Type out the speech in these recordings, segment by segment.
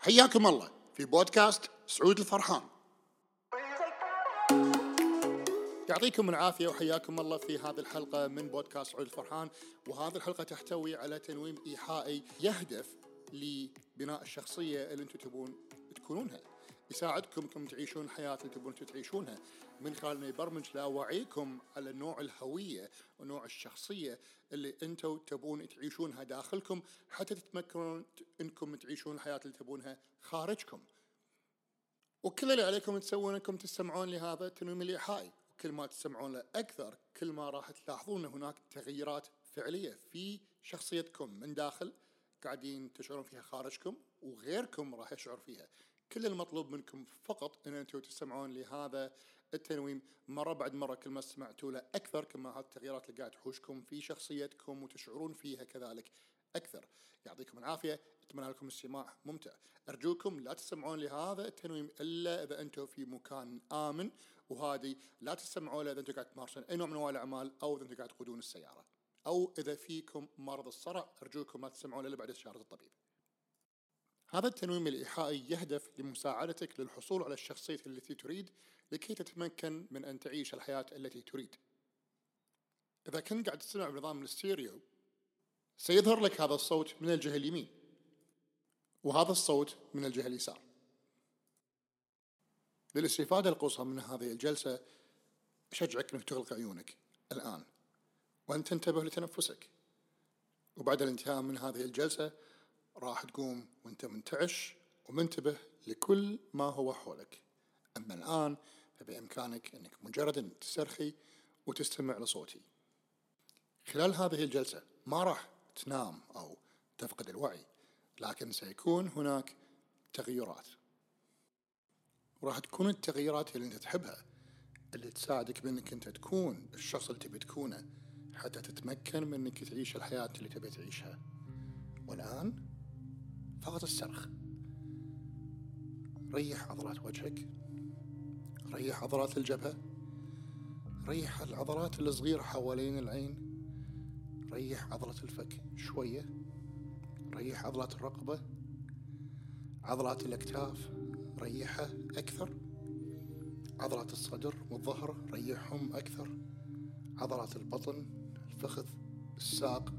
حياكم الله في بودكاست سعود الفرحان. يعطيكم العافية وحياكم الله في هذه الحلقة من بودكاست سعود الفرحان وهذه الحلقة تحتوي على تنويم إيحائي يهدف لبناء الشخصية اللي أنتم تبون تكونونها. يساعدكم انكم تعيشون الحياة اللي تبون تعيشونها. من خلال انه يبرمج لاوعيكم على نوع الهوية ونوع الشخصية اللي أنتم تبون تعيشونها داخلكم حتى تتمكنون انكم تعيشون الحياة اللي تبونها خارجكم. وكل اللي عليكم تسوون انكم تستمعون لهذا التنويم الايحائي وكل ما تستمعون له أكثر كل ما راح تلاحظون هناك تغيرات فعلية في شخصيتكم من داخل قاعدين تشعرون فيها خارجكم وغيركم راح يشعر فيها. كل المطلوب منكم فقط إن أنتم تستمعون لهذا التنويم مرة بعد مرة. كل ما سمعتوا له أكثر كل ما هذه التغييرات اللي قاعد تحوشكم في شخصيتكم وتشعرون فيها كذلك أكثر. يعطيكم العافية. أتمنى لكم استماع ممتع. أرجوكم لا تستمعون لهذا التنويم إلا إذا أنتم في مكان آمن. وهادي لا تستمعوا له إذا أنتم قاعد تمارسون أي نوع من أنواع الأعمال أو إذا أنتم قاعد تقودون السيارة. أو إذا فيكم مرض الصرع أرجوكم ما تستمعون الا بعد استشاره الطبيب. هذا التنويم الإيحائي يهدف لمساعدتك للحصول على الشخصية التي تريد لكي تتمكن من أن تعيش الحياة التي تريد. إذا كنت قاعد تستمع بنظام الستيريو سيظهر لك هذا الصوت من الجهة اليمين وهذا الصوت من الجهة اليسار. للاستفادة القصوى من هذه الجلسة أشجعك أنك تغلق عيونك الآن وأن تنتبه لتنفسك. وبعد الانتهاء من هذه الجلسة راح تقوم وانت منتعش ومنتبه لكل ما هو حولك. أما الآن فبإمكانك أنك مجرد أن تسترخي وتستمع لصوتي. خلال هذه الجلسة ما راح تنام أو تفقد الوعي لكن سيكون هناك تغيرات. وراح تكون التغييرات اللي أنت تحبها اللي تساعدك بأنك أنت تكون الشخص اللي تبي تكونه حتى تتمكن من أنك تعيش الحياة اللي تبي تعيشها. والآن فقط الصرخ ريح عضلات وجهك. ريح عضلات الجبهة. ريح العضلات الصغيرة حوالين العين. ريح عضلة الفك شوية. ريح عضلات الرقبة. عضلات الأكتاف ريحها أكثر. عضلات الصدر والظهر ريحهم أكثر. عضلات البطن الفخذ الساق.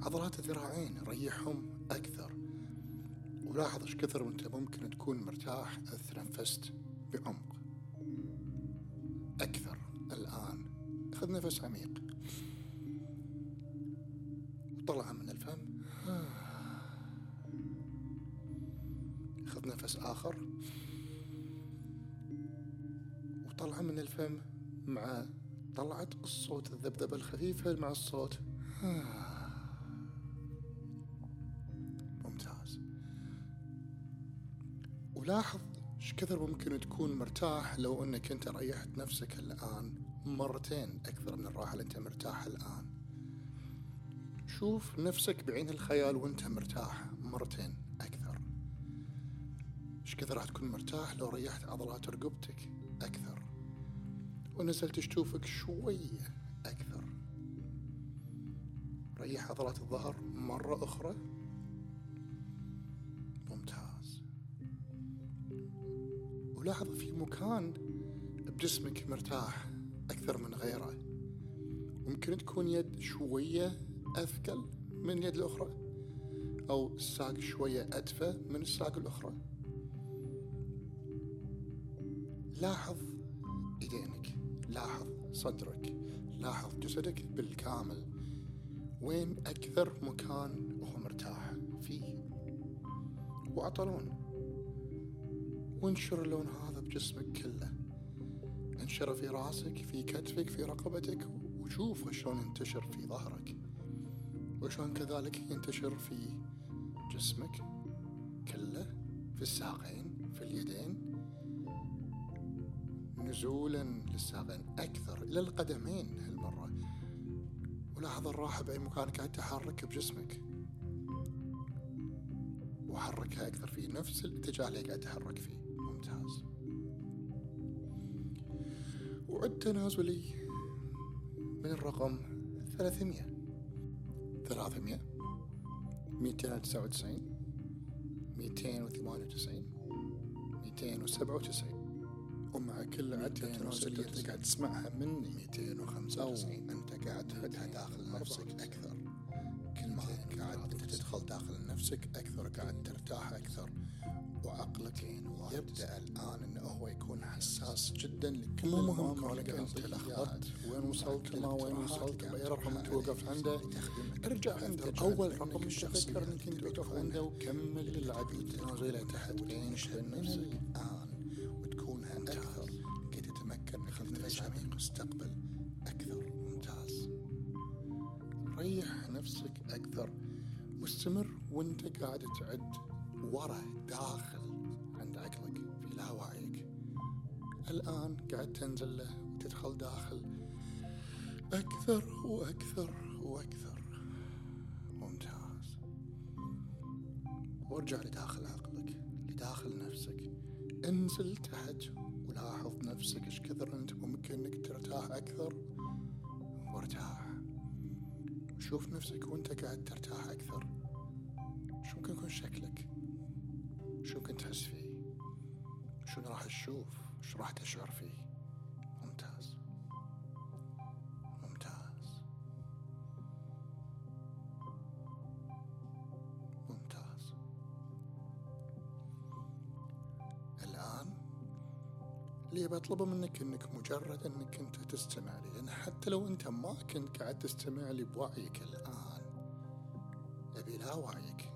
عضلات الذراعين ريحهم أكثر. ولاحظ إيش كثر وأنت ممكن تكون مرتاح اذا تنفست بعمق. أكثر الآن. خذ نفس عميق. وطلع من الفم. خذ نفس آخر. وطلع من الفم مع طلعت الصوت الذبذبة الخفيفة مع الصوت. ممتاز ولاحظ إيش كثر ممكن تكون مرتاح لو إنك أنت ريحت نفسك الآن مرتين أكثر من الراحة اللي أنت مرتاح الآن. شوف نفسك بعين الخيال وأنت مرتاح مرتين أكثر. إيش كثر راح تكون مرتاح لو ريحت عضلات رقبتك أكثر؟ ونزلت شتوفك شوية أكثر. ريح عضلات الظهر مرة أخرى. ولاحظ في مكان بجسمك مرتاح أكثر من غيره. ممكن تكون يد شوية أثقل من اليد الأخرى أو الساق شوية أدفى من الساق الأخرى. لاحظ إيدينك لاحظ صدرك لاحظ جسدك بالكامل. وين أكثر مكان هو مرتاح فيه؟ وعطلون وانشر اللون هذا بجسمك كله. انشره في راسك في كتفك في رقبتك وشوف شلون ينتشر في ظهرك. وشلون كذلك ينتشر في جسمك كله في الساقين في اليدين. نزولا للساقين أكثر إلى القدمين هالمرة. ولاحظ الراحة بأي مكان قاعد تحرك بجسمك. وحركها أكثر في نفس الاتجاه اللي قاعد تحرك فيه. ممتاز وعد تنازلي من الرقم ثلاثمية. ثلاثمية. ميتين تسعة وتسعين. 298 297 ومع كل عدة تنازلية أنت قاعد تسمعها مني. 295 أنت قاعد تحدها داخل نفسك أكثر. كل ما قاعد انت تدخل داخل نفسك أكثر قاعد ترتاح أكثر. وعقلك يبدأ الآن انه هو يكون حساس جدا لكل مو مهم كونك انت لخبطت. وين وصلت ما وين وصلت؟ بأي رقم انت وقفت عنده؟ ارجع عند أول رقم تذكر إنك انت وقف عنده؟ وكمل العديد تنازلها تحت بعينك نفسك. الان وتكونها أكثر. كي تتمكن انك انت تعيش المستقبل أكثر ممتاز. ريح نفسك أكثر. واستمر وأنت قاعد تعد. ورا داخل عند عقلك في لاوعيك. الآن قاعد تنزل له وتدخل داخل. أكثر وأكثر وأكثر. ممتاز. وارجع لداخل عقلك لداخل نفسك. انزل تحت ولاحظ نفسك إيش كثر أنت ممكن إنك ترتاح أكثر. وارتاح. شوف نفسك وأنت قاعد ترتاح أكثر. شو ممكن يكون شكلك؟ شو ممكن تحس فيه؟ شنو راح تشوف؟ شو راح تشعر فيه؟ ممتاز. ممتاز. ممتاز. الآن اللي بطلبه منك إنك مجرد إنك أنت تستمع لي لأن حتى لو أنت ما كنت قاعد تستمع لي بوعيك الآن أبي لا وعيك.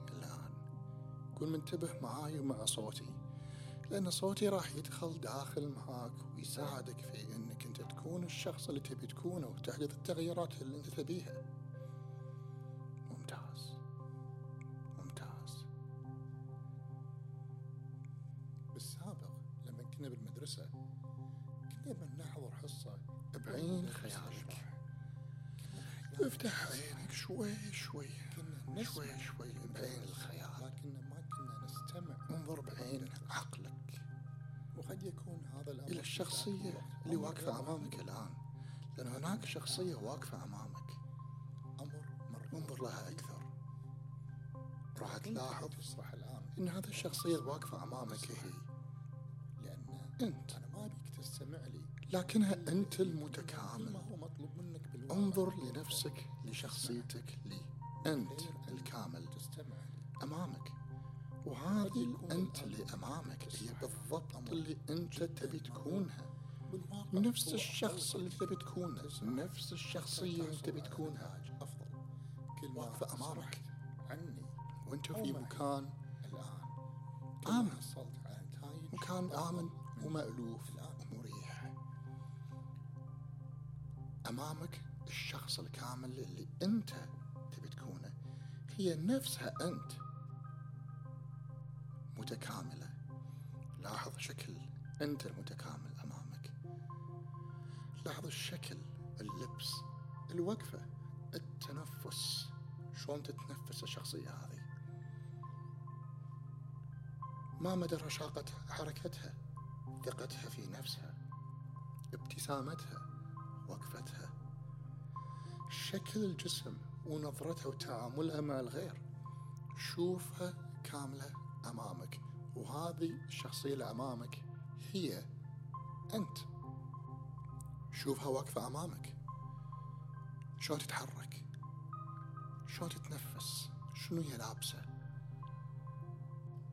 كن منتبه معاي ومع صوتي لأن صوتي راح يدخل داخل معاك ويساعدك في أنك أنت تكون الشخص اللي تبي تكونه وتحدث التغييرات اللي أنت تبيها. ممتاز. ممتاز. بالسابق لما كنا بالمدرسة كنا بنحضر حصة بعين خيالك. افتح عينك شوي شوي شوي شوي بعين الخيال لكن ما انظر بعين عقلك. وقد يكون هذا الأمر إلى الشخصية اللي واقفة أمامك الآن. لأن هناك شخصية واقفة أمامك. أمر مر انظر لها أكثر. راح تلاحظ تشرح الآن. إن هذه الشخصية الواقفة أمامك هي. لأن أنت. أنا ما أبيك تستمع لي. لكنها أنت المتكامل. ما هو مطلوب منك بالواقع انظر لنفسك لشخصيتك لي أنت الكامل. تستمع لي. أمامك. وهذه الأنت اللي أمامك هي بالضبط اللي أنت تبي تكونها. نفس الشخص اللي تبي تكونه نفس الشخصية اللي تبي تكونها. أفضل. كل ما واقفة أمامك عني. وأنت في. مكان الآن. آمن. مكان آمن ومألوف ومريح. أمامك الشخص الكامل اللي أنت تبي تكونه. هي نفسها أنت. متكاملة. لاحظ شكل أنت المتكامل أمامك. لاحظ الشكل اللبس الوقفة التنفس. شلون تتنفس الشخصية هذه؟ ما مدى رشاقة حركتها ثقتها في نفسها ابتسامتها وقفتها. شكل الجسم ونظرتها وتعاملها مع الغير. شوفها كاملة أمامك. وهذه الشخصية اللي أمامك هي أنت. شوفها واقفة أمامك. شلون تتحرك؟ شلون تتنفس؟ شنو هي لابسة؟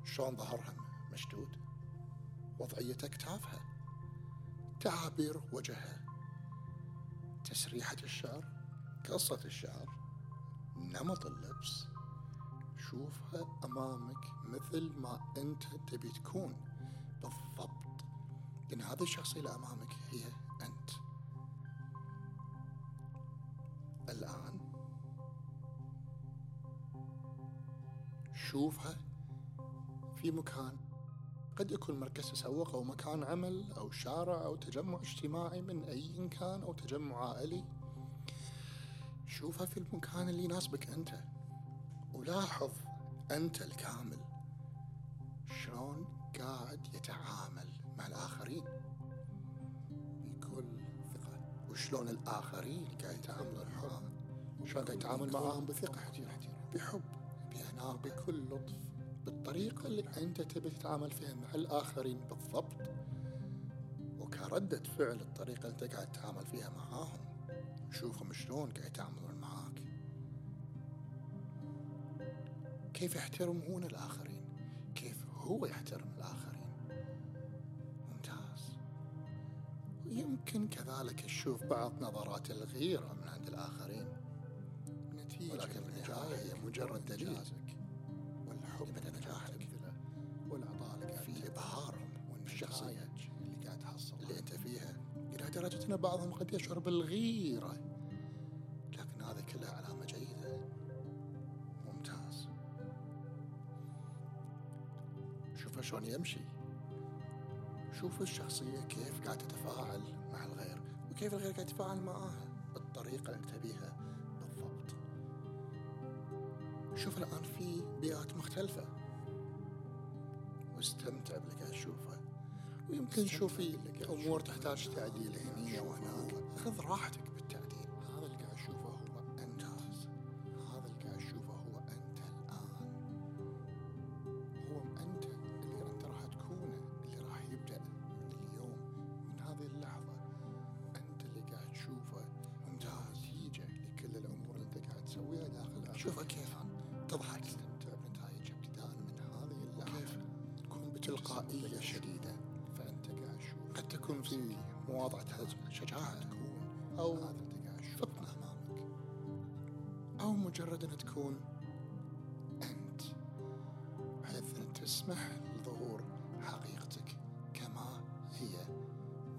شلون ظهرها مشدود؟ وضعية أكتافها تعابير وجهها. تسريحة الشعر قصة الشعر نمط اللبس. شوفها أمامك مثل ما أنت تبي تكون. بالضبط. لأن هذه الشخصية اللي أمامك هي أنت. الآن شوفها في مكان قد يكون مركز تسوق أو مكان عمل أو شارع أو تجمع اجتماعي من أي كان أو تجمع عائلي. شوفها في المكان اللي يناسبك أنت. ولاحظ أنت الكامل شلون قاعد يتعامل مع الآخرين. بكل ثقة. وشلون الآخرين قاعد يتعاملون معاه. شلون قاعد يتعامل معاهم بثقة. بحب. بهناء بكل لطف. بالطريقة اللي أنت تبي تتعامل فيها مع الآخرين بالضبط. وكردة فعل الطريقة اللي أنت قاعد تتعامل فيها معاهم. شوفهم شلون قاعد يتعاملون كيف يحترمون الآخرين؟ كيف هو يحترم الآخرين؟ ممتاز. ويمكن كذلك تشوف بعض نظرات الغيرة من عند الآخرين. نتيجة ولكن بالنهاية هي مجرد دليل. والحب لمدى نجاحك. والعطاء قاعد في إبهارهم والنتائج اللي قاعد تحصل اللي أنت فيها. إلى درجة أن بعضهم قد يشعر بالغيرة. يمشي. شوف الشخصية كيف قاعد تتفاعل مع الغير وكيف الغير قاعد يتفاعل معاها بالطريقة اللي تبيها بالضبط. شوف الآن في بيئات مختلفة. واستمتع باللي قاعد تشوفه. ويمكن شوف في أمور تحتاج تعديل هنا وهناك. خذ راحتك. شوفه كيف تضحك تستمتع بنتائج ابتداء من هذه اللحظه كيف؟ تكون بتلقائية شديدة فأنت قاعد تشوف قد تكون في مواضعة شجاعة. تكون أو فطنة. أمامك. أو مجرد أن تكون أنت بحيث أن تسمح لظهور حقيقتك كما هي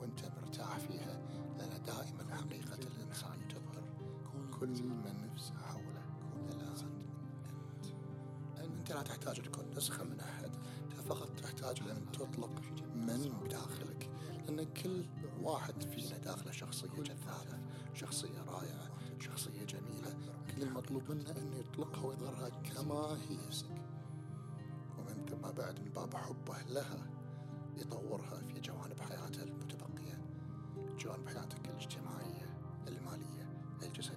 وأنت مرتاح فيها. لأن دائما حقيقة الإنسان تظهر. كل من نفسه لا تحتاج تكون نسخة من أحد أنت فقط تحتاج أن تطلق من بداخلك لأن كل واحد فينا داخله شخصية جذابة شخصية رائعة شخصية جميلة. كل المطلوب منه أن يطلقها ويظهرها كما هي. ومن ثم بعد من باب حبه لها يطورها في جوانب حياته المتبقية جوانب حياتك الاجتماعية المالية الجسدية.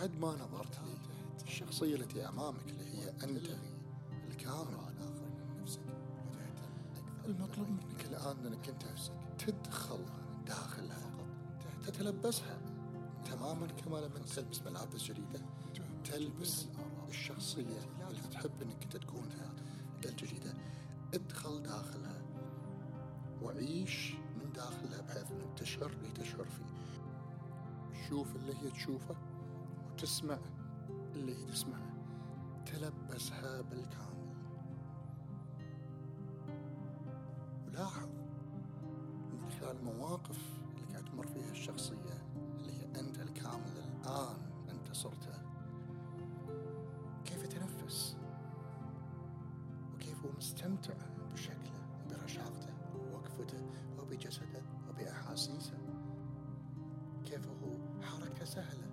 بعد ما نظرت لي الشخصية التي أمامك اللي هي أنت الكامل. من نفسك. المطلوب منك الآن أنك أنت تدخل داخلها تتلبسها تماما كما لما تلبس ملابس جديدة. تلبس الشخصية اللي تحب أنك أنت تكونها الجديدة ادخل داخلها. وعيش من داخلها بحيث أنك تشعر اللي تشعر فيه. شوف اللي هي تشوفه. وتسمع اللي تسمعه تلبسها بالكامل. ولاحظ من خلال المواقف اللي قاعد تمر فيها الشخصية اللي هي أنت الكامل الآن أنت صرته. كيف يتنفس؟ وكيف هو مستمتع بشكله برشاقته ووقفته وبجسده وبأحاسيسه؟ كيف هو حركته سهلة؟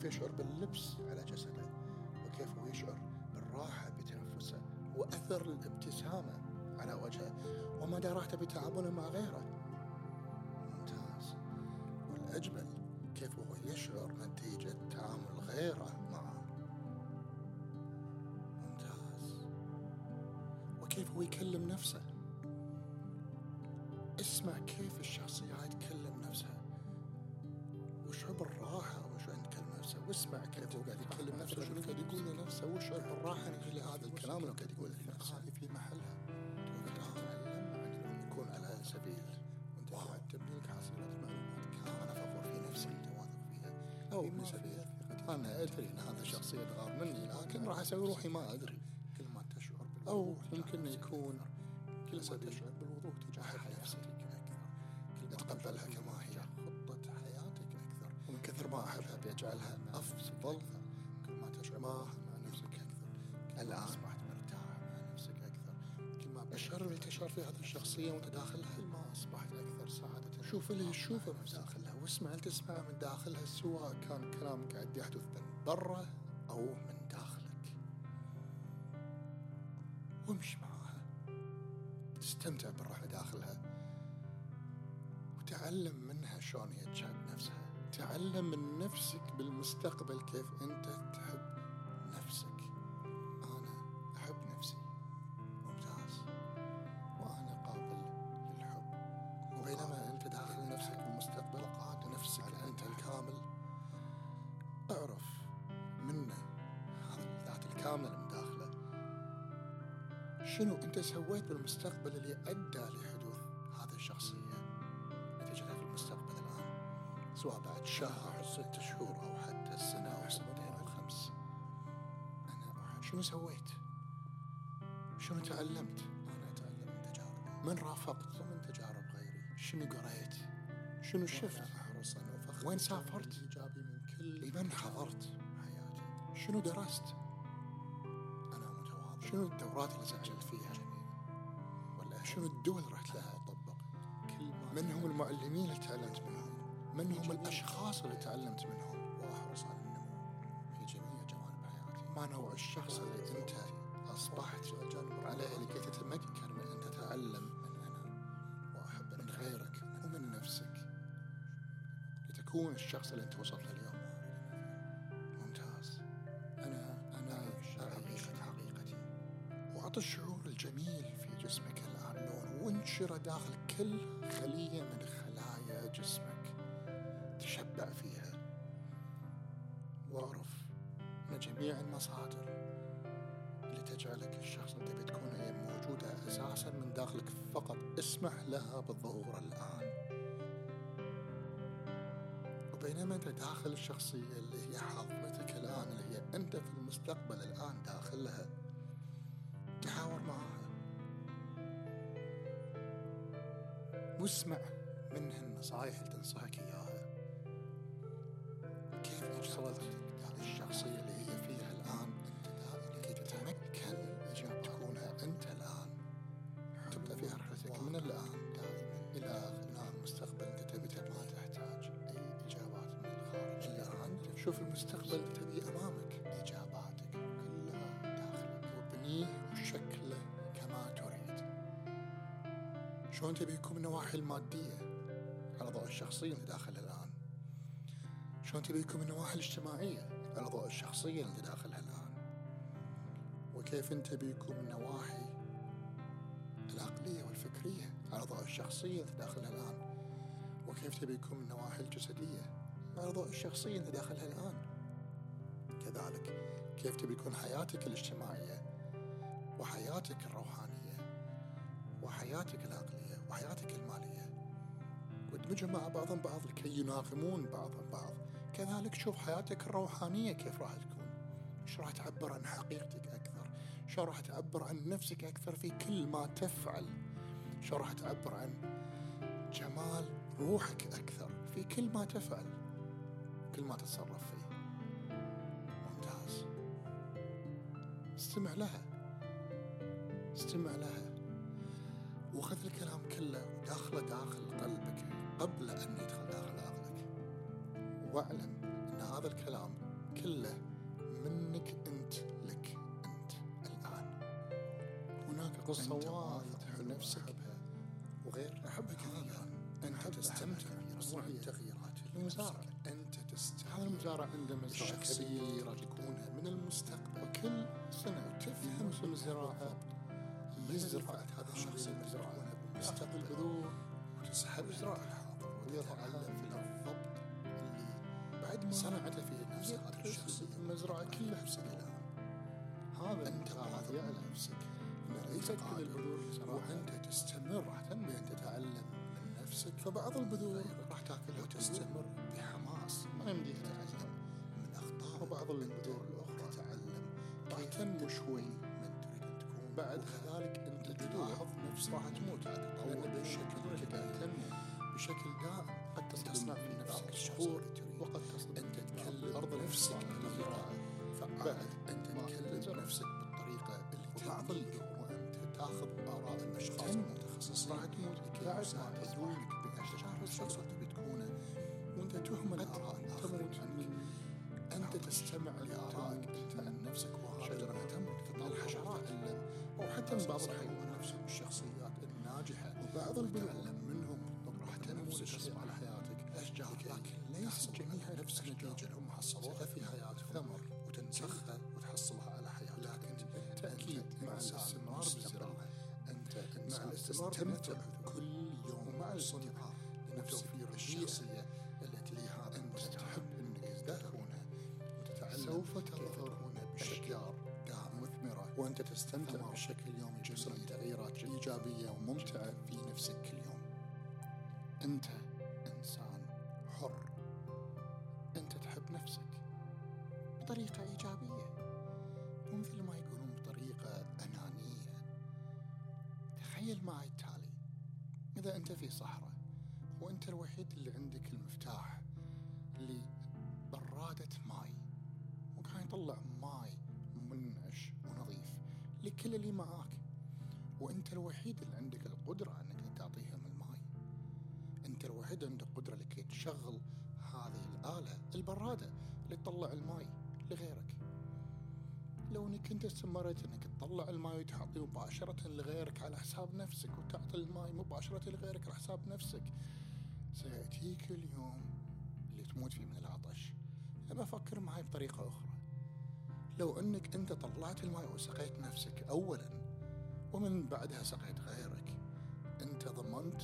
وكيف يشعر باللبس على جسده وكيف هو يشعر بالراحة بتنفسه وأثر الابتسامة على وجهه. ومدى راحته بتعامله مع غيره. ممتاز. والأجمل كيف هو يشعر نتيجة تعامل غيره معه. ممتاز. وكيف هو يكلم نفسه. بالراحة نجي هذا الكلام اللي قاعد لنفسه هذه في محلها. يكون على سبيل وأنت قاعد تبني لك حصيله معلومات كامله أنا فخور في نفسي انت واثق فيها. أو فيها سبيل. أنا أدري أن هذا الشخص يتغار مني لكن راح أسوي روحي ما أدري. كل ما تشعر أو نفسك يكون أكثر. كل ما تشعر بالوضوح تجاه حياتك نفسي. أكثر. كل ما أتقبلها كما هي. خطة حياتك أكثر. ومن كثر ما أحبها بيجعلها أفضل. كل ما تشعر ما الآن. أصبحت مرتاح مع نفسك أكثر كل ما اللي تشعر فيه هذه الشخصية وأنت داخلها كل ما أصبحت أكثر سعادة شوف اللي تشوفه من. داخلها واسمع اللي تسمعه من داخلها سواء كان كلام قاعد يحدث من برا أو من داخلك وامشي معاها تستمتع بالرحلة داخلها وتعلم منها شلون هي تشاهد نفسها تعلم من نفسك بالمستقبل كيف أنت تحب شنو شفت؟ وين سافرت؟ لمن حضرت؟ حياتي شنو درست؟ أنا متواضع شنو الدورات اللي سجلت فيها؟ والأهم شنو الدول رحت لها؟ أطبق كل من هم المعلمين اللي تعلمت منهم؟ من هم الأشخاص اللي تعلمت منهم؟ وأحرص على النمو في جميع جوانب حياتي ما نوع الشخص اللي أنت أصبحت عليه لكي تتمكن من أن تتعلم لتكون الشخص اللي أنت وصلت له اليوم. ممتاز. أنا أنا أعيش حقيقتي. وأعطي الشعور الجميل في جسمك الآن لون وانشره داخل كل خلية من خلايا جسمك. تشبع فيها. واعرف أن جميع المصادر اللي تجعلك الشخص اللي تبي تكون هي موجودة أساسا من داخلك فقط اسمح لها بالظهور الآن. وبينما أنت داخل الشخصية اللي هي حاضرتك الآن اللي هي أنت في المستقبل الآن داخلها. تحاور معها. واسمع منها النصائح اللي تنصحك إياها. كيف وصلت. شلون تبي يكون النواحي المادية؟ على ضوء الشخصية اللي داخلها الآن. شلون تبي يكون النواحي الاجتماعية؟ على ضوء الشخصية اللي داخلها الآن. وكيف انت بيكون النواحي العقلية والفكرية؟ على ضوء الشخصية اللي داخلها الآن. وكيف تبي يكون النواحي الجسدية؟ على ضوء الشخصية اللي داخلها الآن. كذلك كيف تبي يكون حياتك الاجتماعية؟ وحياتك الروحانية؟ وحياتك العقلية؟ وحياتك المالية. وادمجهم مع بعضهم بعض لكي يناغمون بعضهم بعض. كذلك شوف حياتك الروحانية كيف راح تكون. إيش راح تعبر عن حقيقتك أكثر؟ شو راح تعبر عن نفسك أكثر في كل ما تفعل؟ شو راح تعبر عن جمال روحك أكثر في كل ما تفعل؟ كل ما تتصرف فيه. ممتاز. استمع لها. استمع لها. وخذ الكلام كله وداخله داخل قلبك قبل أن يدخل داخل عقلك. واعلم أن هذا الكلام كله منك أنت لك أنت الآن. هناك قصة وايد حلوة نفسك وغير أحبها كثيرا. أنت تستمتع كثيرا. التغييرات. المزارع. أنت هذا تستعمل المزارع عنده مزرعة الشخصية كبيرة تكونها من المستقبل. وكل سنة تفهم موسم الزراعة يزرع هذا الشخص. المزرعة يستقبل البذور وتسحب يزرعها الحاضر وتتعلم في الأرض اللي بعد ما صنعته في نفسك هذه يدرس الشخصية المزرعة كلها الآن هذا أنت قادر على نفسك. أن ليست كل البذور وأنت تستمر راح تنمي أن تتعلم من نفسك فبعض البذور راح تاكلها وتستمر بحماس. ما يمديها تتعلم. من أخطاء وبعض البذور الأخرى. تتعلم. راح تنمو شوي. بعد كذلك أنت تلاحظ نفسك راح تموت. تتطور بشكل كبير تنمو بشكل دائم قد تصنع بعض نفسك تريد. وقد تصل أنت تكلم أرض نفسك فعال أنت تكلم. نفسك بالطريقة اللي البذور وأنت تأخذ آراء الأشخاص. المتخصصين. راح تموت. بعد ما تزولك بأشجار الشخص اللي بتكونه وأنت تهمل آراء آخر من أنت تستمع لآرائك أنت عن نفسك وهذا شجرة تموت تطلع الحشرات وتتعلم أو حتى من بعض الحيوانات الشخصيات الناجحة. وبعض وتعلم منهم راح تنمو تنمو الشيء على حياتك أشجار لكن ليس تحصل جميع على نفس النتيجة هم حصلوها في حياتهم ثمر. وتنسخها وتحصلها على حياتك. لكن بالتأكيد مع الاستمرار بالزراعة. أنت مع الاستمرار تستمتع كل يوم الانتباه لتوفير لتوفير الشخصية. سوف كيف تظهر تكون بأشجار دائما مثمرة. وأنت تستمتع بشكل يومي تصنع جميل تغييرات إيجابية وممتعة في نفسك كل يوم أنت إنسان حر. أنت تحب نفسك بطريقة إيجابية. مو مثل ما يقولون بطريقة أنانية. تخيل معي التالي. إذا أنت في صحراء وأنت الوحيد اللي عندك المفتاح لبرادة ماي يطلع ماي منعش ونظيف لكل اللي معاك. وأنت الوحيد اللي عندك القدرة أنك تعطيهم الماي. أنت الوحيد عندك قدرة لكي تشغل هذه الآلة البرادة اللي تطلع الماي لغيرك. لو انك انت استمريت انك تطلع الماي وتعطيه مباشرة لغيرك على حساب نفسك وتعطي الماي مباشرة لغيرك على حساب نفسك سيأتيك اليوم اللي تموت فيه من العطش. الآن فكر معي بطريقة أخرى. لو أنك أنت طلعت الماء وسقيت نفسك أولا ومن بعدها سقيت غيرك أنت ضمنت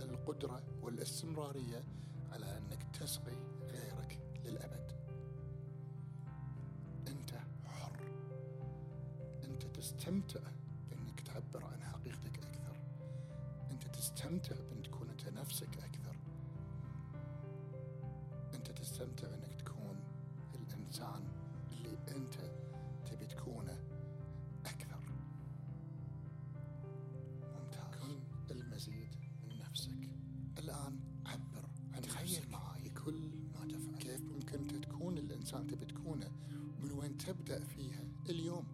القدرة والاستمرارية على أنك تسقي غيرك للأبد. أنت حر. أنت تستمتع تبدأ فيها اليوم.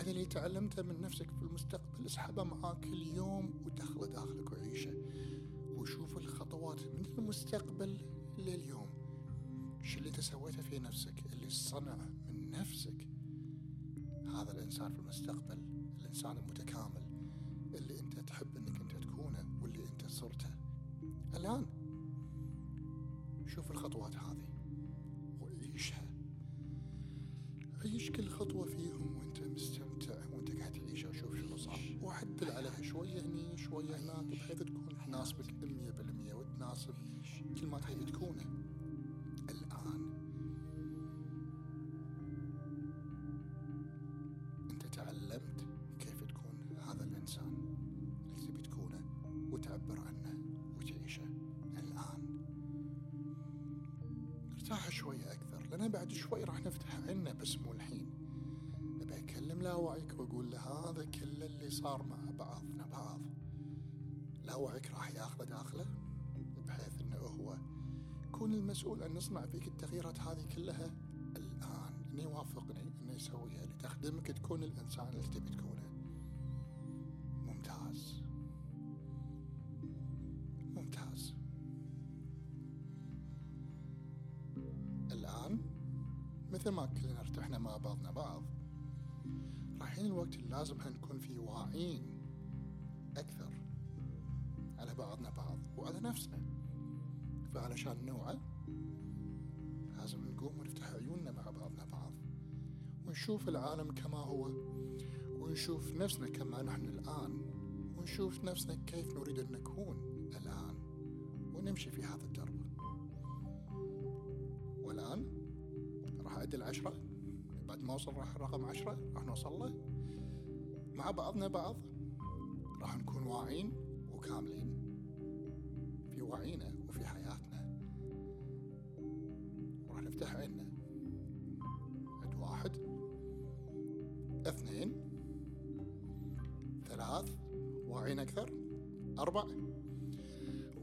هذا اللي تعلمته من نفسك في المستقبل اسحبه معاك اليوم ودخله داخلك وعيشه. وشوف الخطوات من المستقبل لليوم. شو اللي انت سويته في نفسك؟ اللي صنع من نفسك. هذا الإنسان في المستقبل الإنسان المتكامل. اللي انت تحب انك انت تكونه واللي انت صرته. الآن شوف الخطوات هذه. تناسبك 100% وتناسب كل ما تبي تكونه. الآن أنت تعلمت كيف تكون هذا الإنسان اللي تبي تكونه وتعبر عنه وتعيشه. الآن ارتاح شوية أكثر لأن بعد شوي راح نفتح عنا بس مو الحين. أبي أكلم لاوعيك وأقول له هذا كل اللي صار مع بعضنا بعض لاوعيك راح ياخذه داخله بحيث أنه هو يكون المسؤول. أن نصنع فيك التغييرات هذه كلها الآن. أنه يوافقني أنه يسويها لتخدمك تكون الإنسان اللي تبي تكونه. ممتاز. ممتاز. الآن مثل ما كلنا ارتحنا مع بعضنا بعض رايحين الوقت اللي لازم نكون فيه على بعضنا بعض وعلى نفسنا. فعلشان نوعى لازم نقوم ونفتح عيوننا مع بعضنا بعض ونشوف العالم كما هو ونشوف نفسنا كما نحن الآن ونشوف نفسنا كيف نريد أن نكون الآن. ونمشي في هذا الدرب. والآن راح أعد عشرة بعد ما أوصل راح رقم عشرة راح نوصل له. مع بعضنا بعض راح نكون واعين وكاملين. في وعينا وفي حياتنا. وراح نفتح عيننا. عد واحد. اثنين. ثلاث. واعين أكثر. أربع.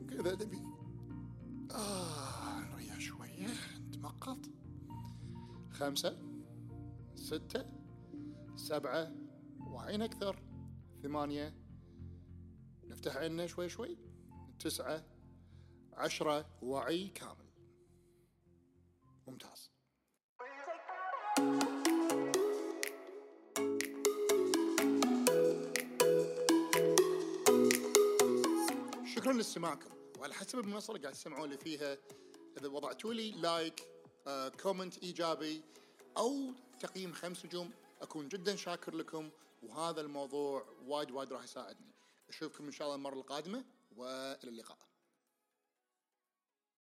وكذا نبي آه نريح شوية نتمقط. خمسة. ستة. سبعة. وعين أكثر. ثمانية. نفتح عيننا شوي شوي. تسعة. عشرة وعي كامل. ممتاز. شكرا لاستماعكم وعلى حسب المنصة اللي قاعد تسمعون لي فيها إذا وضعتوا لي like آه، comment إيجابي أو تقييم خمس نجوم أكون جدا شاكر لكم. وهذا الموضوع وايد وايد راح يساعدني. أشوفكم إن شاء الله المرة القادمة وإلى اللقاء.